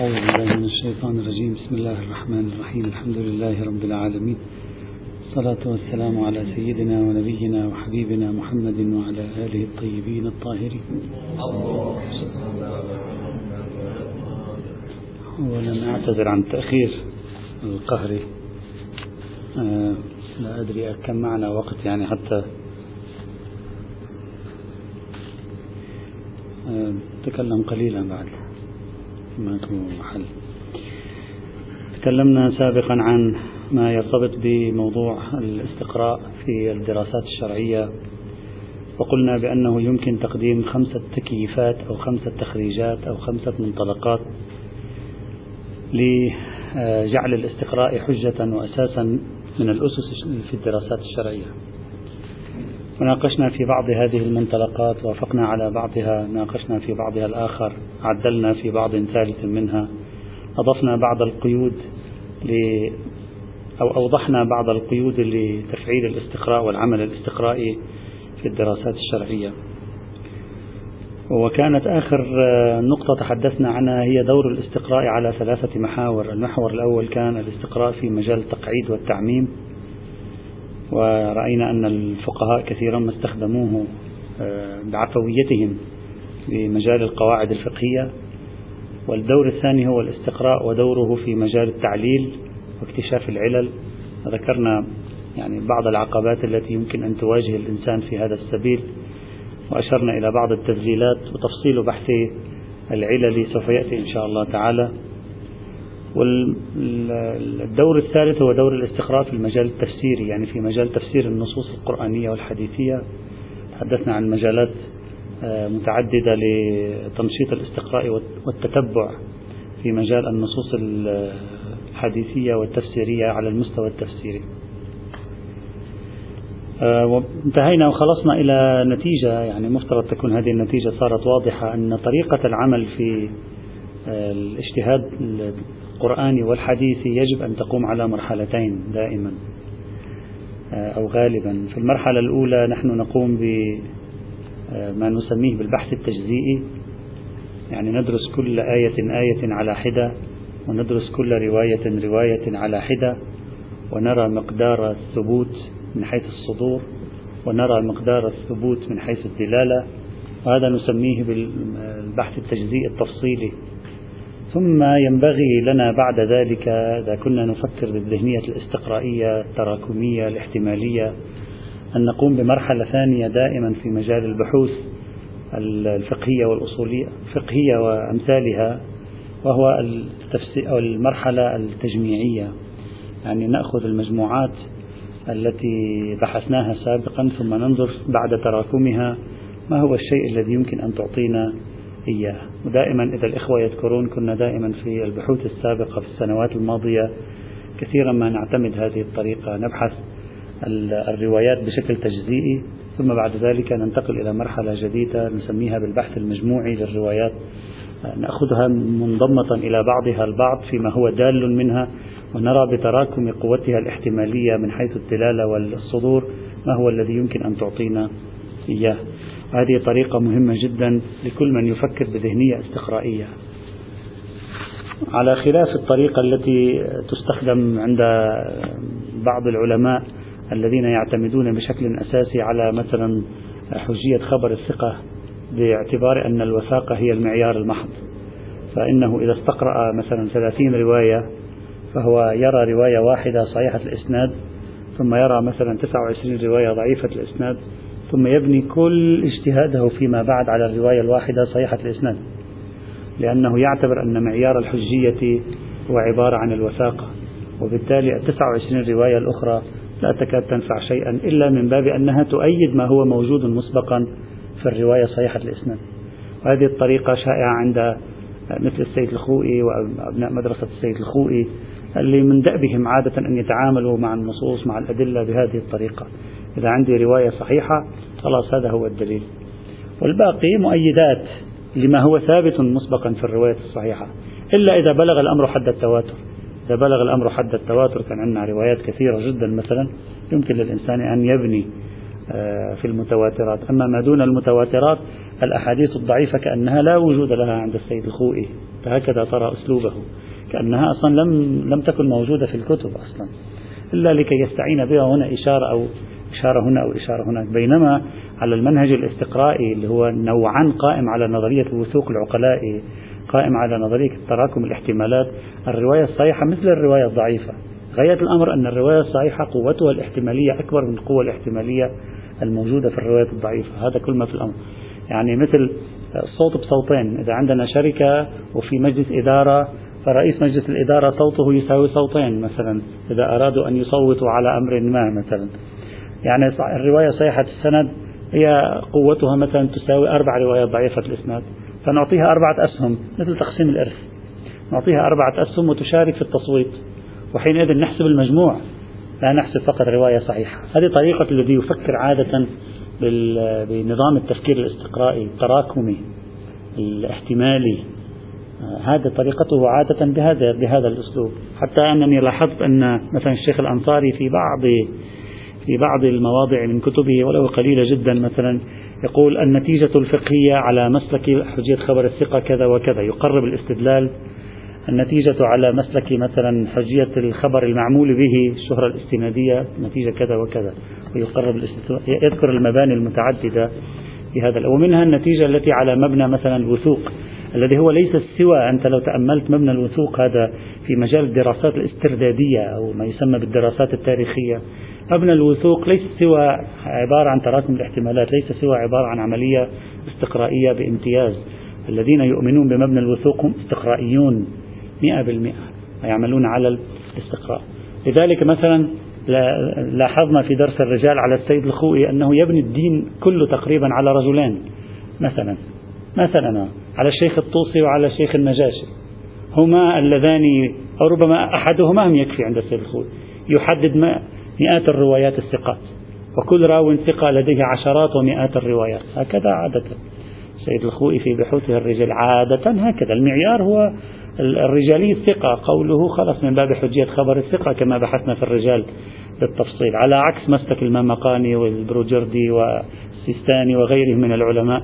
أعوذ بالله من الشيطان الرجيم. بسم الله الرحمن الرحيم. الحمد لله رب العالمين. الصلاة والسلام على سيدنا ونبينا وحبيبنا محمد وعلى آله الطيبين الطاهرين. أولا أعتذر عن التأخير القهري آه لا أدري كم معنا وقت يعني حتى. آه تكلم قليلا بعد. ما يكون محل. تكلمنا سابقا عن ما يرتبط بموضوع الاستقراء في الدراسات الشرعية وقلنا بأنه يمكن تقديم خمسة تكييفات أو خمسة تخريجات أو خمسة منطلقات لجعل الاستقراء حجة وأساسا من الأسس في الدراسات الشرعية. وناقشنا في بعض هذه المنطلقات وافقنا على بعضها ناقشنا في بعضها الآخر عدلنا في بعض ثالث منها أضفنا بعض القيود ل أو أوضحنا بعض القيود لتفعيل الاستقراء والعمل الاستقرائي في الدراسات الشرعية. وكانت آخر نقطة تحدثنا عنها هي دور الاستقراء على ثلاثة محاور. المحور الأول كان الاستقراء في مجال التقعيد والتعميم. ورأينا أن الفقهاء كثيرا ما استخدموه بعفويتهم بمجال القواعد الفقهية. والدور الثاني هو الاستقراء ودوره في مجال التعليل واكتشاف العلل. ذكرنا يعني بعض العقبات التي يمكن أن تواجه الإنسان في هذا السبيل وأشرنا إلى بعض التسجيلات وتفصيل بحث العلل سوف يأتي إن شاء الله تعالى. والدور الثالث هو دور الاستقراء في المجال التفسيري يعني في مجال تفسير النصوص القرآنية والحديثية. تحدثنا عن مجالات متعددة لتنشيط الاستقراء والتتبع في مجال النصوص الحديثية والتفسيرية على المستوى التفسيري. وانتهينا وخلصنا إلى نتيجة يعني مفترض تكون هذه النتيجة صارت واضحة أن طريقة العمل في الاجتهاد القرآني والحديثي يجب أن تقوم على مرحلتين دائما أو غالبا. في المرحلة الأولى نحن نقوم بما نسميه بالبحث التجزيئي يعني ندرس كل آية آية على حدة وندرس كل رواية رواية على حدة ونرى مقدار الثبوت من حيث الصدور ونرى مقدار الثبوت من حيث الدلالة. وهذا نسميه بالبحث التجزيئي التفصيلي. ثم ينبغي لنا بعد ذلك إذا كنا نفكر بالذهنية الاستقرائية التراكمية الاحتمالية أن نقوم بمرحلة ثانية دائما في مجال البحوث الفقهية والأصولية الفقهية وأمثالها وهو أو المرحلة التجميعية. يعني نأخذ المجموعات التي بحثناها سابقا ثم ننظر بعد تراكمها ما هو الشيء الذي يمكن أن تعطينا إياه ودائما إذا الإخوة يذكرون كنا دائما في البحوث السابقة في السنوات الماضية كثيرا ما نعتمد هذه الطريقة نبحث الروايات بشكل تجزيئي ثم بعد ذلك ننتقل إلى مرحلة جديدة نسميها بالبحث المجموعي للروايات. نأخذها منضمة إلى بعضها البعض فيما هو دال منها ونرى بتراكم قوتها الاحتمالية من حيث الدلالة والصدور ما هو الذي يمكن أن تعطينا إياه. هذه طريقة مهمة جدا لكل من يفكر بذهنية استقرائية. على خلاف الطريقة التي تستخدم عند بعض العلماء الذين يعتمدون بشكل أساسي على مثلا حجية خبر الثقة باعتبار أن الوثاقة هي المعيار المحض. فإنه إذا استقرأ مثلا ثلاثين رواية فهو يرى رواية واحدة صحيحة الإسناد ثم يرى مثلا 29 رواية ضعيفة الإسناد ثم يبني كل اجتهاده فيما بعد على الرواية الواحدة صحيحة الإسناد لأنه يعتبر أن معيار الحجية هو عبارة عن الوثاقة وبالتالي ال 29 رواية الأخرى لا تكاد تنفع شيئا إلا من باب أنها تؤيد ما هو موجود مسبقا في الرواية صحيحة الإسناد. وهذه الطريقة شائعة عند مثل السيد الخوئي وأبناء مدرسة السيد الخوئي اللي من دأبهم عادة أن يتعاملوا مع النصوص مع الأدلة بهذه الطريقة. إذا عندي رواية صحيحة خلاص هذا هو الدليل. والباقي مؤيدات لما هو ثابت مسبقا في الرواية الصحيحة. إلا إذا بلغ الأمر حد التواتر. إذا بلغ الأمر حد التواتر كان عندنا روايات كثيرة جدا مثلا يمكن للإنسان أن يبني آه، في المتواترات. أما ما دون المتواترات الأحاديث الضعيفة كأنها لا وجود لها عند السيد الخوئي. فهكذا ترى أسلوبه. كأنها أصلا لم, لم تكن موجودة في الكتب أصلا. إلا لكي يستعين بها هنا إشارة أو إشارة هنا أو إشارة هناك. بينما على المنهج الاستقرائي اللي هو نوعا قائم على نظرية الوثوق العقلائي قائم على نظرية تراكم الاحتمالات الرواية الصحيحة مثل الرواية الضعيفة. غاية الأمر أن الرواية الصحيحة قوتها الاحتمالية أكبر من القوة الاحتمالية الموجودة في الرواية الضعيفة. هذا كل ما في الأمر. يعني مثل الصوت بصوتين. إذا عندنا شركة وفي مجلس إدارة فرئيس مجلس الإدارة صوته يساوي صوتين مثلا إذا أرادوا أن يصوتوا على أمر ما مثلا. يعني الرواية صحيحة السند هي قوتها مثلا تساوي أربع روايات ضعيفة الإسناد. فنعطيها أربعة أسهم مثل تقسيم الإرث. نعطيها أربعة أسهم وتشارك في التصويت. وحينئذ نحسب المجموع لا نحسب فقط رواية صحيحة. هذه طريقة الذي يفكر عادة بنظام التفكير الاستقرائي التراكمي الاحتمالي. هذا طريقته عادة بهذا بهذا الأسلوب. حتى أنني لاحظت أن مثلا الشيخ الأنصاري في بعض في بعض المواضع من كتبه ولو قليلة جدا. مثلا يقول النتيجة الفقهية على مسلك حجية خبر الثقة كذا وكذا. يقرب الاستدلال النتيجة على مسلك مثلا حجية الخبر المعمول به الشهرة الاستنادية نتيجة كذا وكذا. ويقرب يذكر المباني المتعددة في هذا ومنها النتيجة التي على مبنى مثلا الوثوق الذي هو ليس سوى أنت لو تأملت مبنى الوثوق هذا في مجال الدراسات الاستردادية أو ما يسمى بالدراسات التاريخية. مبنى الوثوق ليس سوى عبارة عن تراكم الاحتمالات ليس سوى عبارة عن عملية استقرائية بامتياز. الذين يؤمنون بمبنى الوثوق هم استقرائيون مئة بالمئة يعملون على الاستقراء لذلك مثلا لاحظنا في درس الرجال على السيد الخوئي أنه يبني الدين كله تقريبا على رجلين مثلا. مثلا على الشيخ الطوسي وعلى الشيخ النجاشي. هما اللذان أو ربما أحدهما هم يكفي عند السيد الخوئي. يحدد مئات الروايات الثقات وكل راو ثقة لديه عشرات ومئات الروايات هكذا عادة. سيد الخوئي في بحوثه الرجال عادة هكذا المعيار هو الرجالي الثقة قوله خلص من باب حجية خبر الثقة كما بحثنا في الرجال بالتفصيل على عكس مسلك المامقاني والبروجردي والسيستاني وغيرهم من العلماء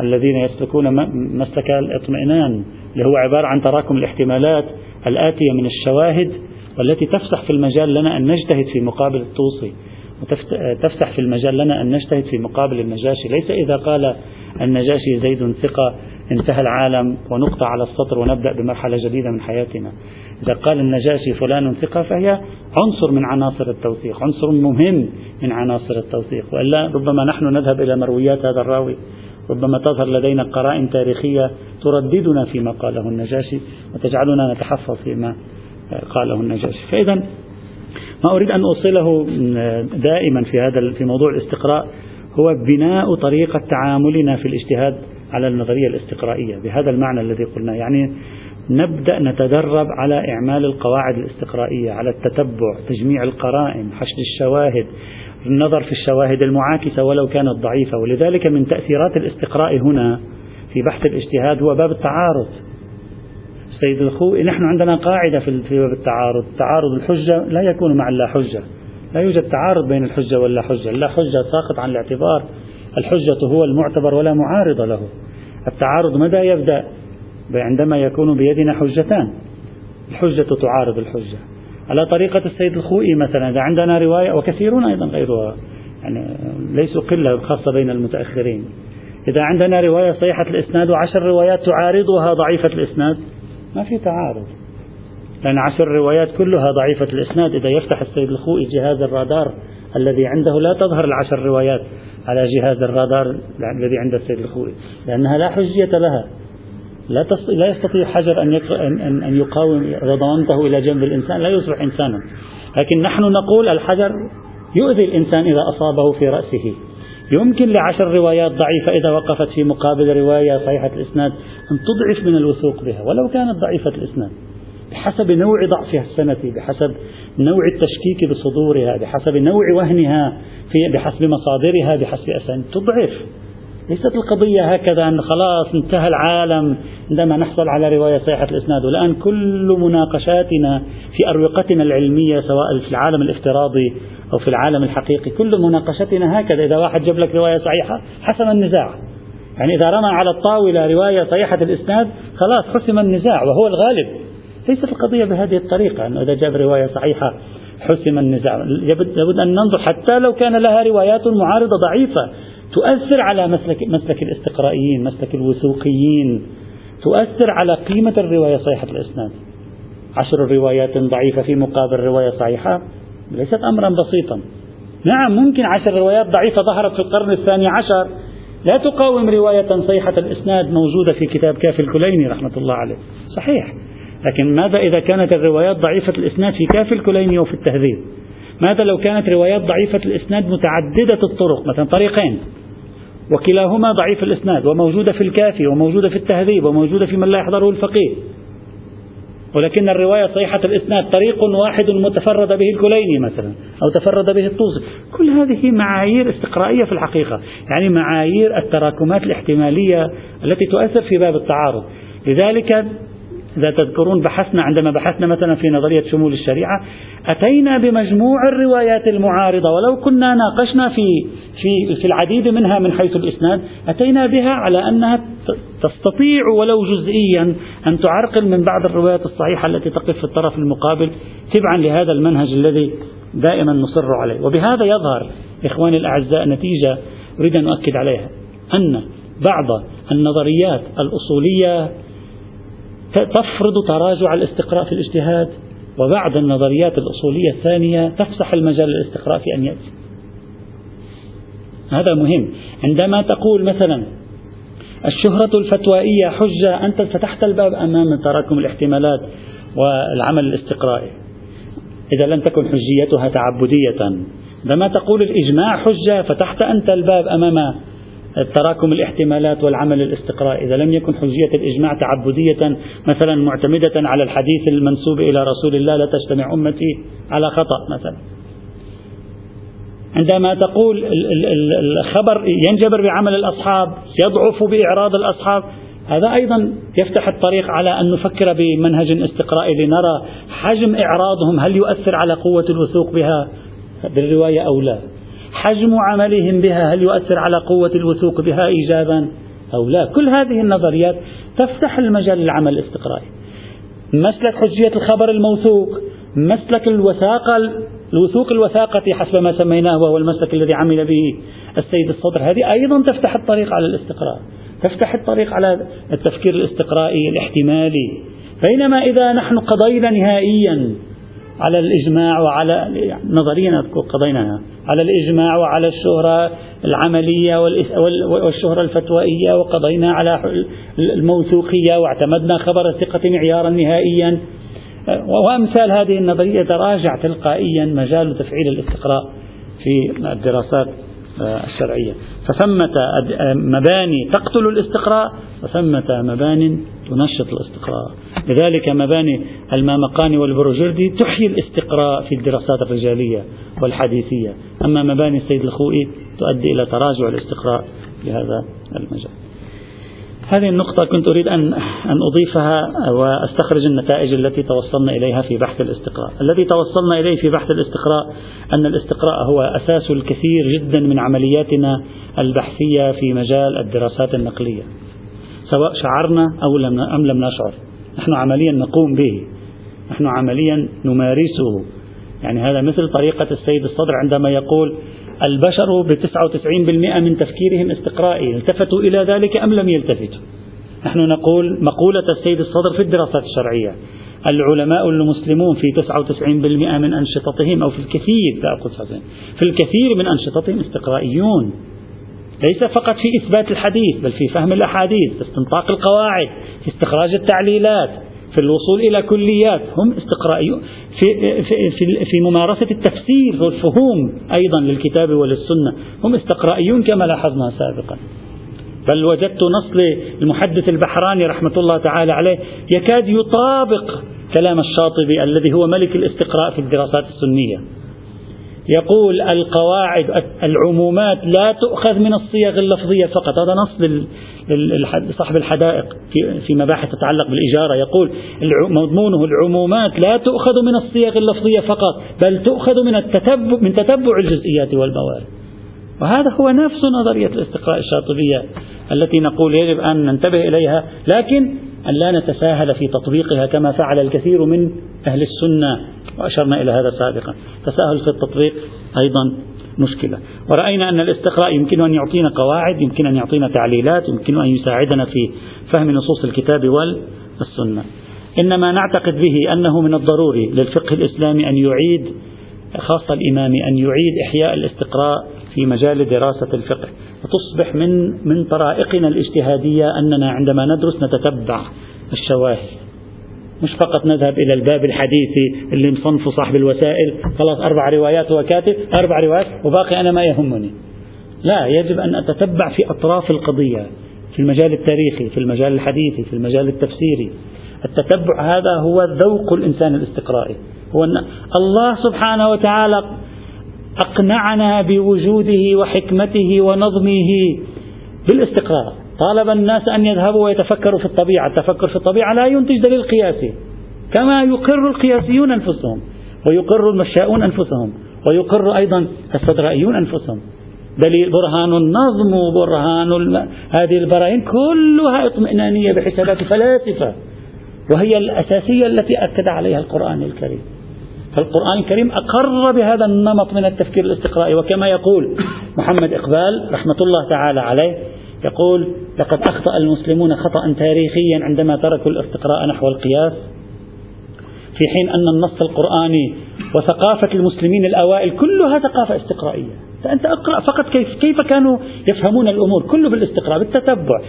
الذين يسلكون مسلك الاطمئنان اللي هو عبارة عن تراكم الاحتمالات الآتية من الشواهد والتي تفسح في المجال لنا أن نجتهد في مقابل الطوسي وتفسح في المجال لنا أن نجتهد في مقابل النجاشي. ليس إذا قال النجاشي زيد ثقة انتهى العالم ونقطع على السطر ونبدأ بمرحلة جديدة من حياتنا. إذا قال النجاشي فلان ثقة فهي عنصر من عناصر التوثيق عنصر مهم من عناصر التوثيق. وإلا ربما نحن نذهب إلى مرويات هذا الراوي. ربما تظهر لدينا قرائن تاريخية ترددنا فيما قاله النجاشي وتجعلنا نتحفظ فيما قاله النجاشي. فإذا ما أريد أن أوصله دائما في هذا في موضوع الاستقراء هو بناء طريقة تعاملنا في الاجتهاد على النظرية الاستقرائية بهذا المعنى الذي قلنا. يعني نبدأ نتدرب على إعمال القواعد الاستقرائية على التتبع تجميع القرائن حشد الشواهد النظر في الشواهد المعاكسة ولو كانت ضعيفة. ولذلك من تأثيرات الاستقراء هنا في بحث الاجتهاد هو باب التعارض. سيد الخوئي نحن عندنا قاعدة في باب التعارض. تعارض الحجة لا يكون مع اللا حجة. لا يوجد تعارض بين الحجة واللا حجة. اللا حجة ساقط عن الاعتبار. الحجة هو المعتبر ولا معارض له. التعارض متى يبدأ؟ عندما يكون بيدنا حجتان. الحجة تعارض الحجة. على طريقة السيد الخوئي مثلا إذا عندنا رواية وكثيرون أيضا غيرها يعني ليسوا قلة خاصة بين المتأخرين. إذا عندنا رواية صحيحة الإسناد وعشر روايات تعارضها ضعيفة الإسناد ما في تعارض. لأن عشر روايات كلها ضعيفة الإسناد. إذا يفتح السيد الخوئي جهاز الرادار الذي عنده لا تظهر العشر روايات على جهاز الرادار الذي عند السيد الخوئي لأنها لا حجية لها. لا لا يستطيع حجر أن أن أن يقاوم إذا ضممته إلى جنب الإنسان. لا يصبح إنسانا. لكن نحن نقول الحجر يؤذي الإنسان إذا أصابه في رأسه. يمكن لعشر روايات ضعيفة إذا وقفت في مقابل رواية صحيحة الإسناد أن تضعف من الوثوق بها ولو كانت ضعيفة الإسناد. بحسب نوع ضعفها السنتي بحسب نوع التشكيك بصدورها بحسب نوع وهنها في بحسب مصادرها بحسب أسانيد تضعف. ليست القضية هكذا أن خلاص انتهى العالم عندما نحصل على رواية صحيحة الإسناد. والآن كل مناقشاتنا في أروقتنا العلمية سواء في العالم الافتراضي أو في العالم الحقيقي. كل مناقشتنا هكذا. إذا واحد جاب لك رواية صحيحة حسم النزاع. يعني إذا رمى على الطاولة رواية صحيحة الإسناد خلاص حسم النزاع وهو الغالب. ليست القضية بهذه الطريقة أنه إذا جاب رواية صحيحة حسم النزاع. لابد أن ننظر حتى لو كان لها روايات معارضة ضعيفة. تؤثر على مسلك, مسلك الاستقرائيين مسلك الوثوقيين. تؤثر على قيمة الرواية صحيحة الإسناد. عشر روايات ضعيفة في مقابل رواية صحيحة. ليست أمرا بسيطا. نعم ممكن عشر روايات ضعيفة ظهرت في القرن الثاني عشر. لا تقاوم رواية صيحة الإسناد موجودة في كتاب كافي الكليني رحمة الله عليه. صحيح. لكن ماذا إذا كانت الروايات ضعيفة الإسناد في كافي الكليني وفي التهذيب؟ ماذا لو كانت روايات ضعيفة الإسناد متعددة الطرق؟ مثلا طريقين. وكلاهما ضعيف الإسناد وموجودة في الكافي وموجودة في التهذيب وموجودة في من لا يحضره الفقيه. ولكن الرواية صحيحة الإسناد. طريق واحد متفرد به الكليني مثلا أو تفرد به الطوسي. كل هذه معايير استقرائية في الحقيقة. يعني معايير التراكمات الاحتمالية التي تؤثر في باب التعارض. لذلك إذا تذكرون بحثنا عندما بحثنا مثلا في نظرية شمول الشريعة أتينا بمجموع الروايات المعارضة ولو كنا ناقشنا في في في العديد منها من حيث الإسناد أتينا بها على أنها تستطيع ولو جزئيا أن تعرقل من بعض الروايات الصحيحة التي تقف في الطرف المقابل تبعا لهذا المنهج الذي دائما نصر عليه. وبهذا يظهر إخواني الأعزاء نتيجة أريد أن أؤكد عليها أن بعض النظريات الأصولية تفرض تراجع الاستقراء في الاجتهاد وبعض النظريات الأصولية الثانية تفسح المجال للاستقراء في أن يأتي. هذا مهم. عندما تقول مثلا الشهرة الفتوائية حجة أنت فتحت الباب أمام تراكم الاحتمالات والعمل الاستقرائي. إذا لم تكن حجيتها تعبدية. عندما تقول الإجماع حجة فتحت أنت الباب أمام تراكم الاحتمالات والعمل الاستقرائي إذا لم يكن حجية الإجماع تعبدية مثلا معتمدة على الحديث المنسوب إلى رسول الله لا تجتمع أمتي على خطأ مثلا. عندما تقول الخبر ينجبر بعمل الأصحاب يضعف بإعراض الأصحاب هذا أيضا يفتح الطريق على أن نفكر بمنهج استقرائي لنرى حجم إعراضهم هل يؤثر على قوة الوثوق بها؟ بالرواية أو لا؟ حجم عملهم بها هل يؤثر على قوة الوثوق بها إيجابا أو لا؟ كل هذه النظريات تفتح المجال للعمل الاستقرائي. مسلك حجية الخبر الموثوق مسلك الوثاقة الوثوق الوثاقة حسب ما سميناه وهو المسلك الذي عمل به السيد الصدر. هذه أيضا تفتح الطريق على الاستقراء تفتح الطريق على التفكير الاستقرائي الاحتمالي. بينما إذا نحن قضينا نهائيا على الإجماع وعلى نظريا قضيناها. على الإجماع وعلى الشهرة العملية والشهرة الفتوائية وقضينا على الموثوقية واعتمدنا خبر الثقة معيارا نهائيا. وأمثال هذه النظرية تراجع تلقائيا مجال تفعيل الاستقراء في الدراسات الشرعية. فثمة مباني تقتل الاستقراء وثمة مبان تنشط الاستقراء لذلك مباني المامقاني والبروجردي تحيي الاستقراء في الدراسات الرجالية والحديثية أما مباني السيد الخوئي تؤدي إلى تراجع الاستقراء في هذا المجال هذه النقطة كنت أريد أن أن أضيفها وأستخرج النتائج التي توصلنا إليها في بحث الاستقراء. الذي توصلنا إليه في بحث الاستقراء أن الاستقراء هو أساس الكثير جدا من عملياتنا البحثية في مجال الدراسات النقلية. سواء شعرنا أو لم أم لم نشعر. نحن عمليا نقوم به. نحن عمليا نمارسه. يعني هذا مثل طريقة السيد الصدر عندما يقول البشر ب 99% من تفكيرهم استقرائي التفتوا إلى ذلك أم لم يلتفتوا نحن نقول مقولة السيد الصدر في الدراسات الشرعية العلماء المسلمون في 99% من أنشطتهم أو في الكثير لا في الكثير من أنشطتهم استقرائيون ليس فقط في إثبات الحديث بل في فهم الأحاديث في استنطاق القواعد في استخراج التعليلات في الوصول إلى كليات. هم استقرائيون في, في, في, في ممارسة التفسير والفهوم أيضا للكتاب وللسنة. هم استقرائيون كما لاحظنا سابقا. بل وجدت نص المحدث البحراني رحمة الله تعالى عليه يكاد يطابق كلام الشاطبي الذي هو ملك الاستقراء في الدراسات السنية. يقول القواعد العمومات لا تؤخذ من الصيغ اللفظية فقط. هذا نص صاحب الحدائق في مباحث تتعلق بالإجارة. يقول مضمونه العمومات لا تؤخذ من الصيغ اللفظية فقط بل تؤخذ من التتبع من تتبع الجزئيات والموارد وهذا هو نفس نظرية الاستقراء الشاطبية التي نقول يجب أن ننتبه إليها لكن أن لا نتساهل في تطبيقها كما فعل الكثير من أهل السنة وأشرنا إلى هذا سابقا. تساهل في التطبيق أيضا مشكلة. ورأينا أن الاستقراء يمكن أن يعطينا قواعد يمكن أن يعطينا تعليلات يمكن أن يساعدنا في فهم نصوص الكتاب والسنة. إنما نعتقد به أنه من الضروري للفقه الإسلامي أن يعيد خاصة الإمامي أن يعيد إحياء الاستقراء في مجال دراسة الفقه. وتصبح من من طرائقنا الاجتهادية أننا عندما ندرس نتتبع الشواهد. مش فقط نذهب إلى الباب الحديثي اللي مصنفه صاحب الوسائل خلاص أربع روايات وكاتب أربع روايات وباقي أنا ما يهمني. لا يجب أن أتتبع في أطراف القضية في المجال التاريخي في المجال الحديثي في المجال التفسيري. التتبع هذا هو ذوق الإنسان الاستقرائي. هو أن الله سبحانه وتعالى أقنعنا بوجوده وحكمته ونظمه بالاستقراء طالب الناس أن يذهبوا ويتفكروا في الطبيعة. التفكر في الطبيعة لا ينتج دليل قياسي كما يقر القياسيون أنفسهم ويقر المشاؤون أنفسهم ويقر أيضا الصدرائيون أنفسهم. دليل برهان النظم وبرهان هذه البراهين كلها اطمئنانية بحسابات الفلاسفة وهي الأساسية التي أكد عليها القرآن الكريم. فالقرآن الكريم أقر بهذا النمط من التفكير الاستقرائي وكما يقول محمد إقبال رحمة الله تعالى عليه يقول لقد أخطأ المسلمون خطأ تاريخيا عندما تركوا الاستقراء نحو القياس في حين أن النص القرآني وثقافة المسلمين الأوائل كلها ثقافة استقرائية. فأنت أقرأ فقط كيف, كيف كانوا يفهمون الأمور. كله بالاستقراء بالتتبع.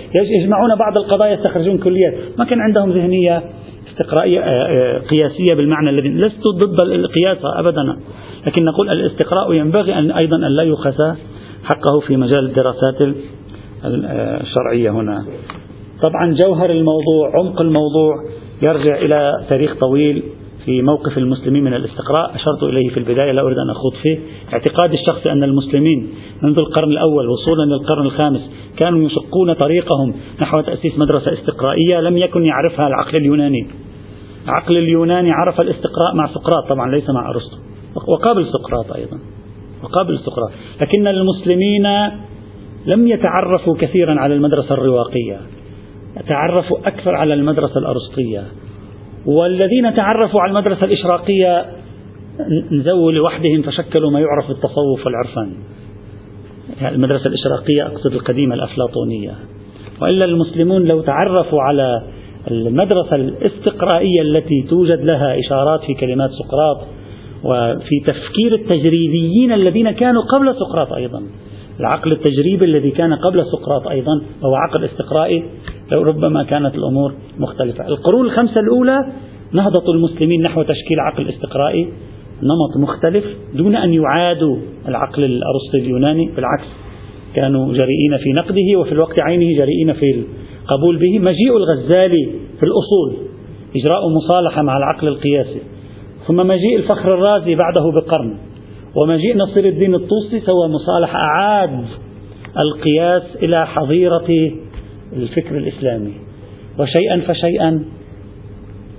يجمعون بعض القضايا يستخرجون كليات. ما كان عندهم ذهنية استقرائية آه، آه، قياسية بالمعنى الذي لست ضد القياس أبدا. لكن نقول الاستقراء ينبغي أن أيضا أن لا يؤخذ حقه في مجال الدراسات الشرعية هنا. طبعا جوهر الموضوع عمق الموضوع يرجع إلى تاريخ طويل. في موقف المسلمين من الاستقراء أشرت إليه في البداية لا أريد أن أخوض فيه. اعتقاد الشخصي أن المسلمين منذ القرن الأول وصولا للقرن الخامس كانوا يشقون طريقهم نحو تأسيس مدرسة استقرائية لم يكن يعرفها العقل اليوناني. العقل اليوناني عرف الاستقراء مع سقراط طبعا ليس مع أرسطو. وقابل سقراط أيضا. وقابل سقراط. لكن المسلمين لم يتعرفوا كثيرا على المدرسة الرواقية. تعرفوا أكثر على المدرسة الأرسطية. والذين تعرفوا على المدرسة الإشراقية نزوا لوحدهم فشكلوا ما يعرف بالتصوف والعرفان. المدرسة الإشراقية أقصد القديمة الأفلاطونية. وإلا المسلمون لو تعرفوا على المدرسة الاستقرائية التي توجد لها إشارات في كلمات سقراط وفي تفكير التجريبيين الذين كانوا قبل سقراط أيضا. العقل التجريبي الذي كان قبل سقراط أيضا هو عقل استقرائي ربما كانت الأمور مختلفة. القرون الخمسة الأولى نهضة المسلمين نحو تشكيل عقل استقرائي نمط مختلف دون أن يعادوا العقل الأرسطي اليوناني بالعكس كانوا جريئين في نقده وفي الوقت عينه جريئين في القبول به. مجيء الغزالي في الأصول إجراء مصالحة مع العقل القياسي. ثم مجيء الفخر الرازي بعده بقرن. ومجيء نصير الدين الطوسي سوى مصالحة أعاد القياس إلى حظيرة الفكر الإسلامي. وشيئا فشيئا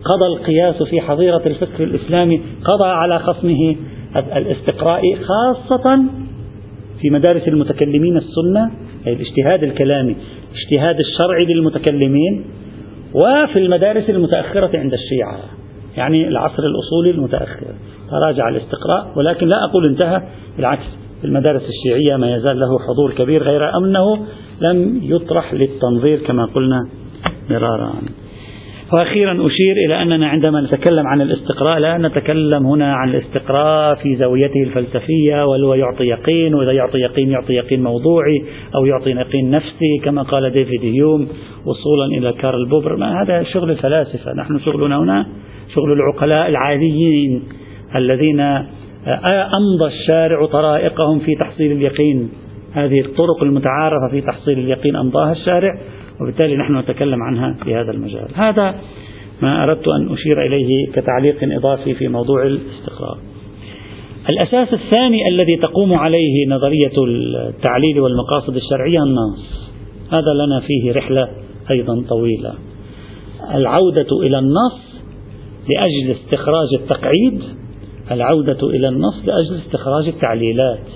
قضى القياس في حظيرة الفكر الإسلامي قضى على خصمه الاستقرائي خاصة في مدارس المتكلمين السنة أي الاجتهاد الكلامي الاجتهاد الشرعي للمتكلمين وفي المدارس المتأخرة عند الشيعة يعني العصر الأصولي المتأخر. تراجع الاستقراء ولكن لا أقول انتهى بالعكس. المدارس الشيعية ما يزال له حضور كبير غير أنه لم يطرح للتنظير كما قلنا مرارا. وأخيرا أشير إلى أننا عندما نتكلم عن الاستقراء لا نتكلم هنا عن الاستقراء في زاويته الفلسفية وهو يعطي يقين وإذا يعطي يقين يعطي يقين موضوعي أو يعطي يقين نفسي كما قال ديفيد هيوم وصولا إلى كارل بوبر. ما هذا شغل الفلاسفة نحن شغلنا هنا شغل العقلاء العاديين الذين أمضى الشارع طرائقهم في تحصيل اليقين. هذه الطرق المتعارفة في تحصيل اليقين أمضاها الشارع وبالتالي نحن نتكلم عنها في هذا المجال. هذا ما أردت أن أشير إليه كتعليق إضافي في موضوع الاستقرار. الأساس الثاني الذي تقوم عليه نظرية التعليل والمقاصد الشرعية النص. هذا لنا فيه رحلة أيضا طويلة. العودة إلى النص لأجل استخراج التقعيد العودة إلى النص لأجل استخراج التعليلات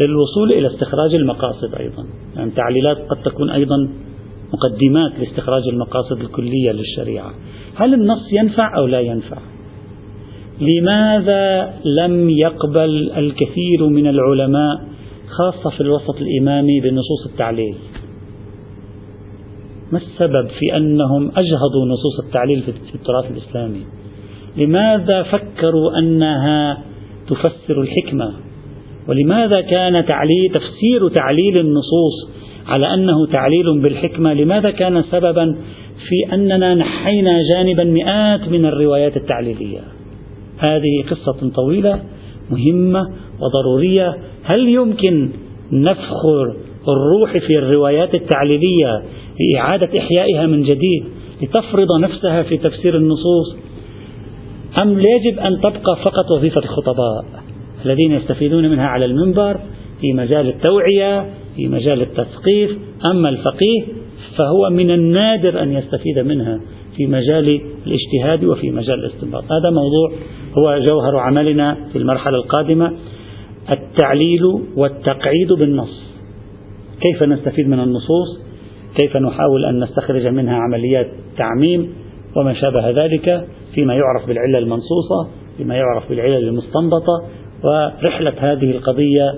للوصول إلى استخراج المقاصد أيضا. يعني التعليلات قد تكون أيضا مقدمات لاستخراج المقاصد الكلية للشريعة. هل النص ينفع أو لا ينفع؟ لماذا لم يقبل الكثير من العلماء خاصة في الوسط الإمامي بنصوص التعليل؟ ما السبب في أنهم أجهضوا نصوص التعليل في التراث الإسلامي؟ لماذا فكروا أنها تفسر الحكمة؟ ولماذا كان تعليل تفسير تعليل النصوص على أنه تعليل بالحكمة؟ لماذا كان سببا في أننا نحينا جانبا مئات من الروايات التعليلية؟ هذه قصة طويلة مهمة وضرورية. هل يمكن نفخ الروح في الروايات التعليلية لإعادة إحيائها من جديد لتفرض نفسها في تفسير النصوص؟ أم يجب أن تبقى فقط وظيفة الخطباء الذين يستفيدون منها على المنبر في مجال التوعية في مجال التثقيف. أما الفقيه فهو من النادر أن يستفيد منها في مجال الاجتهاد وفي مجال الاستنباط. هذا موضوع هو جوهر عملنا في المرحلة القادمة التعليل والتقعيد بالنص. كيف نستفيد من النصوص؟ كيف نحاول أن نستخرج منها عمليات تعميم؟ وما شابه ذلك؟ فيما يعرف بالعلة المنصوصة فيما يعرف بالعلة المستنبطة ورحلة هذه القضية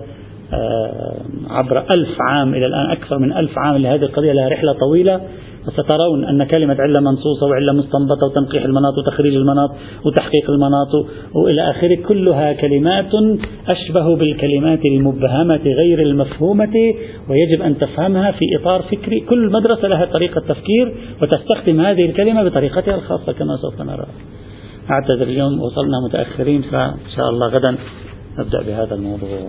عبر ألف عام إلى الآن أكثر من ألف عام لهذه القضية لها رحلة طويلة. وسترون أن كلمة علة منصوصة وعلة مستنبطة وتنقيح المناط وتخريج المناط وتحقيق المناط وإلى آخره كلها كلمات أشبه بالكلمات المبهمة غير المفهومة ويجب أن تفهمها في إطار فكري. كل مدرسة لها طريقة تفكير وتستخدم هذه الكلمة بطريقتها الخاصة كما سوف نرى. أعتذر اليوم وصلنا متأخرين فإن شاء الله غدا نبدأ بهذا الموضوع.